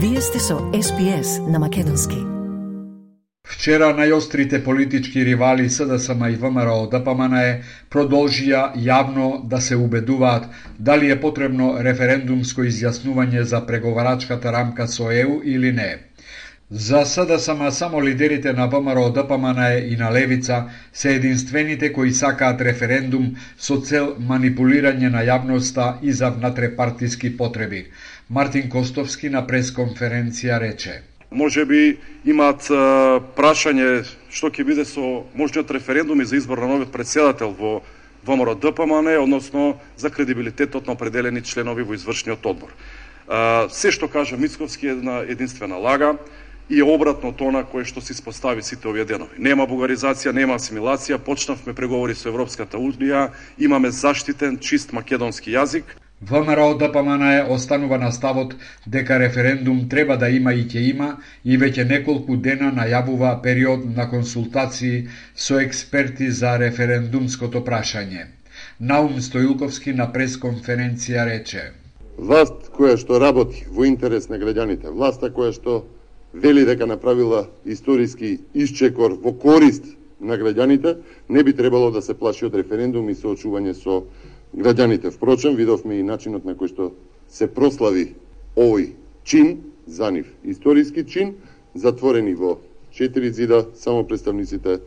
Вие сте со СПС на Македонски. Вчера најострите политички ривали СДСМ и ВМРО да ДПМН продолжија јавно да се убедуваат дали е потребно референдумско изјаснување за преговарачката рамка со ЕУ или не. За СДСМ само лидерите на ВМРО, да ДПМН и на Левица се единствените кои сакаат референдум со цел манипулирање на јавноста и за внатрепартиски потреби. Мартин Костовски на пресконференција рече. Може би имаат прашање што ќе биде со можниот референдум и за избор на новиот председател во ВМРО ДПМН, односно за кредибилитетот на определени членови во извршниот одбор. Се што кажа Мицковски е една единствена лага и е обратно тона кое што се испостави сите овие денови. Нема бугаризација, нема асимилација, почнавме преговори со Европската Унија, имаме заштитен чист македонски јазик. ВМРО ДПМН е останува на ставот дека референдум треба да има и ќе има и веќе неколку дена најавува период на консултации со експерти за референдумското прашање. Наум Стоилковски на пресконференција рече Власт која што работи во интерес на граѓаните, власта која што вели дека направила историски исчекор во корист на граѓаните, не би требало да се плаши од референдум и соочување со граѓаните. Впрочем, видовме и начинот на кој што се прослави овој чин, за нив историски чин, затворени во четири зида само представниците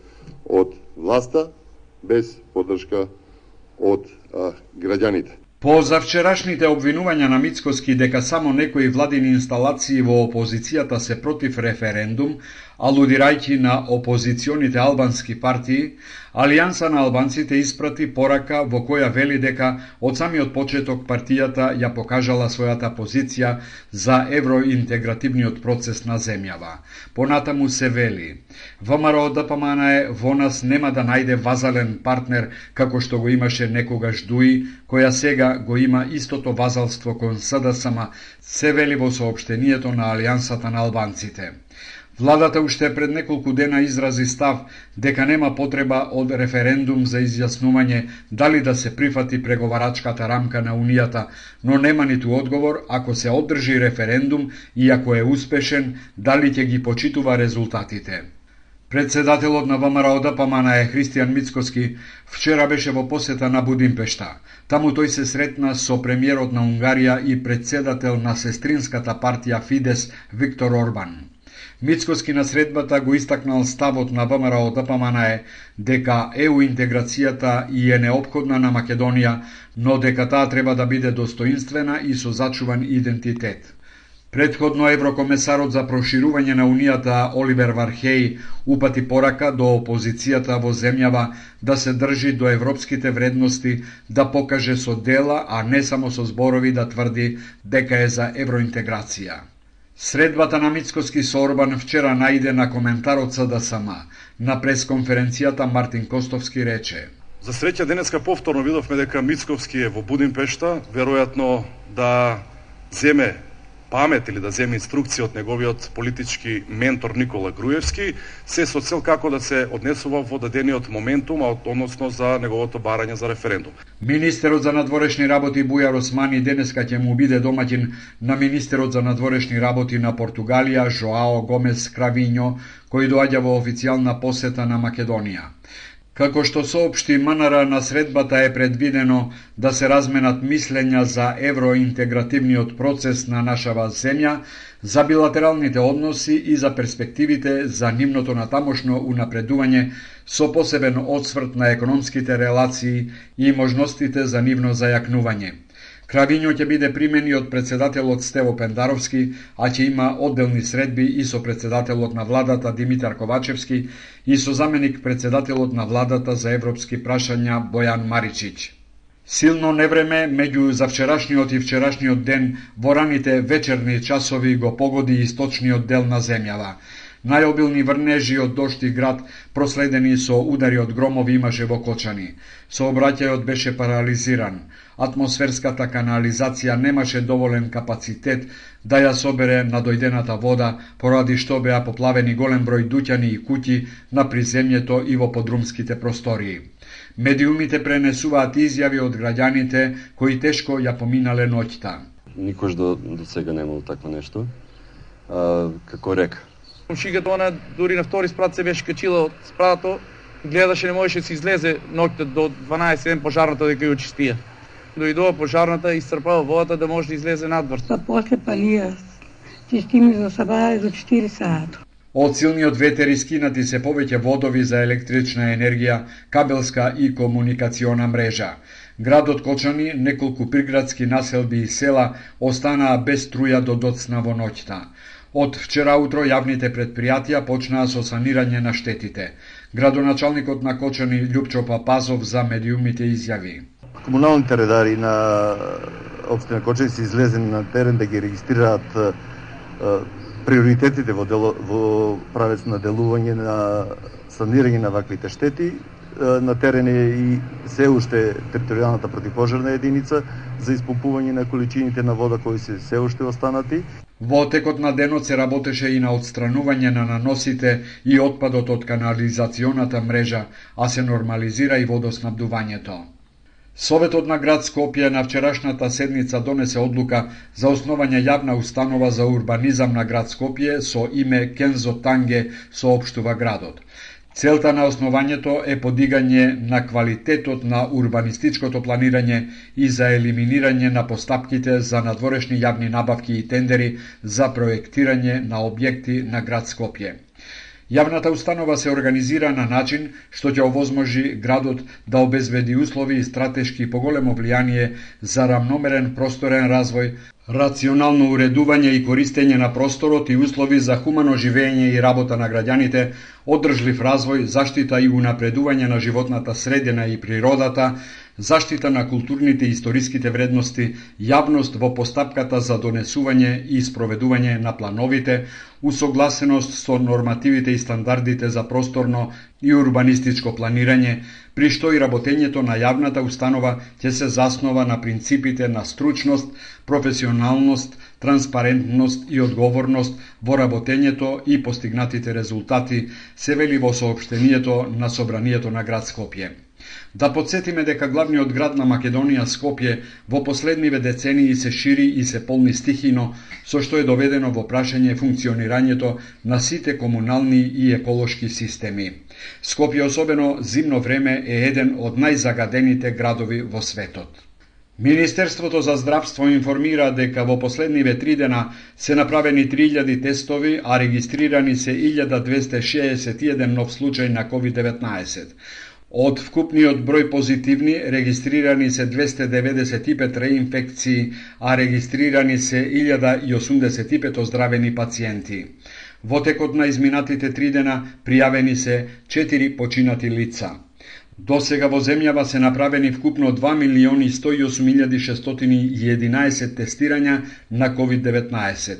од власта, без поддршка од а, граѓаните. По завчерашните обвинувања на Мицкоски дека само некои владини инсталации во опозицијата се против референдум, алудирајќи на опозиционите албански партии, Алијанса на албанците испрати порака во која вели дека од самиот почеток партијата ја покажала својата позиција за евроинтегративниот процес на земјава. Понатаму се вели, ВМРО ДПМН да е во нас нема да најде вазален партнер како што го имаше некогаш Дуи, која сега го има истото вазалство кон СДСМ, се вели во сообштението на Алијансата на албанците. Владата уште пред неколку дена изрази став дека нема потреба од референдум за изјаснување дали да се прифати преговарачката рамка на Унијата, но нема ниту одговор ако се одржи референдум и ако е успешен, дали ќе ги почитува резултатите. Председателот на ВМРО ДПМН е Христијан Мицкоски вчера беше во посета на Будимпешта. Таму тој се сретна со премиерот на Унгарија и председател на сестринската партија Фидес Виктор Орбан. Мицкоски на средбата го истакнал ставот на ВМРО ДПМН е дека ЕУ интеграцијата и е необходна на Македонија, но дека таа треба да биде достоинствена и со зачуван идентитет. Предходно еврокомесарот за проширување на Унијата Оливер Вархеј упати порака до опозицијата во земјава да се држи до европските вредности, да покаже со дела, а не само со зборови да тврди дека е за евроинтеграција. Средбата на Мицкоски со Орбан вчера најде на коментарот СДСМ. На пресконференцијата Мартин Костовски рече За среќа денеска повторно видовме дека Мицковски е во Будимпешта, веројатно да земе памет или да земе инструкција од неговиот политички ментор Никола Груевски, се со цел како да се однесува во дадениот моментум, односно за неговото барање за референдум. Министерот за надворешни работи Бујар Османи денеска ќе му биде домаќин на министерот за надворешни работи на Португалија Жоао Гомес Кравињо, кој доаѓа во официјална посета на Македонија. Како што соопшти МНР на средбата е предвидено да се разменат мислења за евроинтегративниот процес на нашава земја, за билатералните односи и за перспективите за нивното натамошно унапредување со посебен одсврт на економските релации и можностите за нивно зајакнување. Кравињо ќе биде примени од председателот Стево Пендаровски, а ќе има одделни средби и со председателот на владата Димитар Ковачевски и со заменик председателот на владата за европски прашања Бојан Маричич. Силно невреме меѓу завчерашниот и вчерашниот ден во раните вечерни часови го погоди источниот дел на земјава. Најобилни врнежи од дошти град, проследени со удари од громови имаше во Кочани. Сообраќајот беше парализиран. Атмосферската канализација немаше доволен капацитет да ја собере надојдената вода, поради што беа поплавени голем број дуќани и куќи на приземјето и во подрумските простории. Медиумите пренесуваат изјави од граѓаните кои тешко ја поминале ноќта. Никош до, до сега немало такво нешто а, како река. Шигата она дури на втори спрат се беше качила од спратот, гледаше не можеше да се излезе ноќта до 12 ден пожарната дека ја очистија. Дојдова пожарната и исцрпава водата да може да излезе надвор. Па после палија чистими за сабаја до 4 саат. Од силниот ветер искинати се повеќе водови за електрична енергија, кабелска и комуникациона мрежа. Градот Кочани, неколку приградски населби и села останаа без струја до доцна во ноќта. Од вчера утро јавните предпријатија почнаа со санирање на штетите. Градоначалникот на Кочани Лјупчо Папазов за медиумите изјави. Комуналните редари на општина Кочани се излезени на терен да ги регистрираат приоритетите во, дело, во правец на делување на санирање на ваквите штети на терен е и се уште територијалната противпожарна единица за исполпување на количините на вода кои се се уште останати. Во текот на денот се работеше и на отстранување на наносите и отпадот од канализационата мрежа, а се нормализира и водоснабдувањето. Советот на град Скопје на вчерашната седница донесе одлука за основање јавна установа за урбанизам на град Скопје со име Кензо Танге соопштува градот. Целта на основањето е подигање на квалитетот на урбанистичкото планирање и за елиминирање на постапките за надворешни јавни набавки и тендери за проектирање на објекти на град Скопје. Јавната установа се организира на начин што ќе овозможи градот да обезбеди услови и стратешки поголемо влијание за рамномерен просторен развој, рационално уредување и користење на просторот и услови за хумано живење и работа на граѓаните, одржлив развој, заштита и унапредување на животната средина и природата, заштита на културните и историските вредности, јавност во постапката за донесување и спроведување на плановите, усогласеност со нормативите и стандардите за просторно и урбанистичко планирање, при што и работењето на јавната установа ќе се заснова на принципите на стручност, професионалност, транспарентност и одговорност во работењето и постигнатите резултати, се вели во сообштението на Собранието на град Скопје. Да подсетиме дека главниот град на Македонија Скопје во последниве децении се шири и се полни стихино, со што е доведено во прашање функционирањето на сите комунални и еколошки системи. Скопје особено зимно време е еден од најзагадените градови во светот. Министерството за здравство информира дека во последниве три дена се направени 3000 тестови, а регистрирани се 1261 нов случај на COVID-19. Од вкупниот број позитивни регистрирани се 295 реинфекции, а регистрирани се 1085 оздравени пациенти. Во текот на изминатите три дена пријавени се 4 починати лица. До сега во земјава се направени вкупно 2 милиони 108.611 тестирања на COVID-19.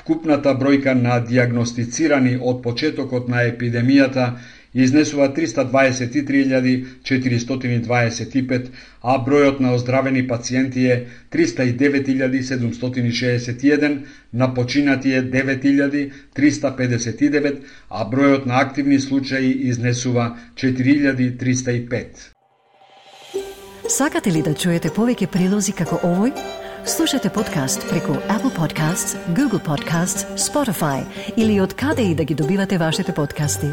Вкупната бројка на диагностицирани од почетокот на епидемијата изнесува 323.425, а бројот на оздравени пациенти е 309.761, на починати е 9.359, а бројот на активни случаи изнесува 4.305. Сакате ли да чуете повеќе прилози како овој? Слушате подкаст преку Apple Podcasts, Google Podcasts, Spotify или од каде и да ги добивате вашите подкасти.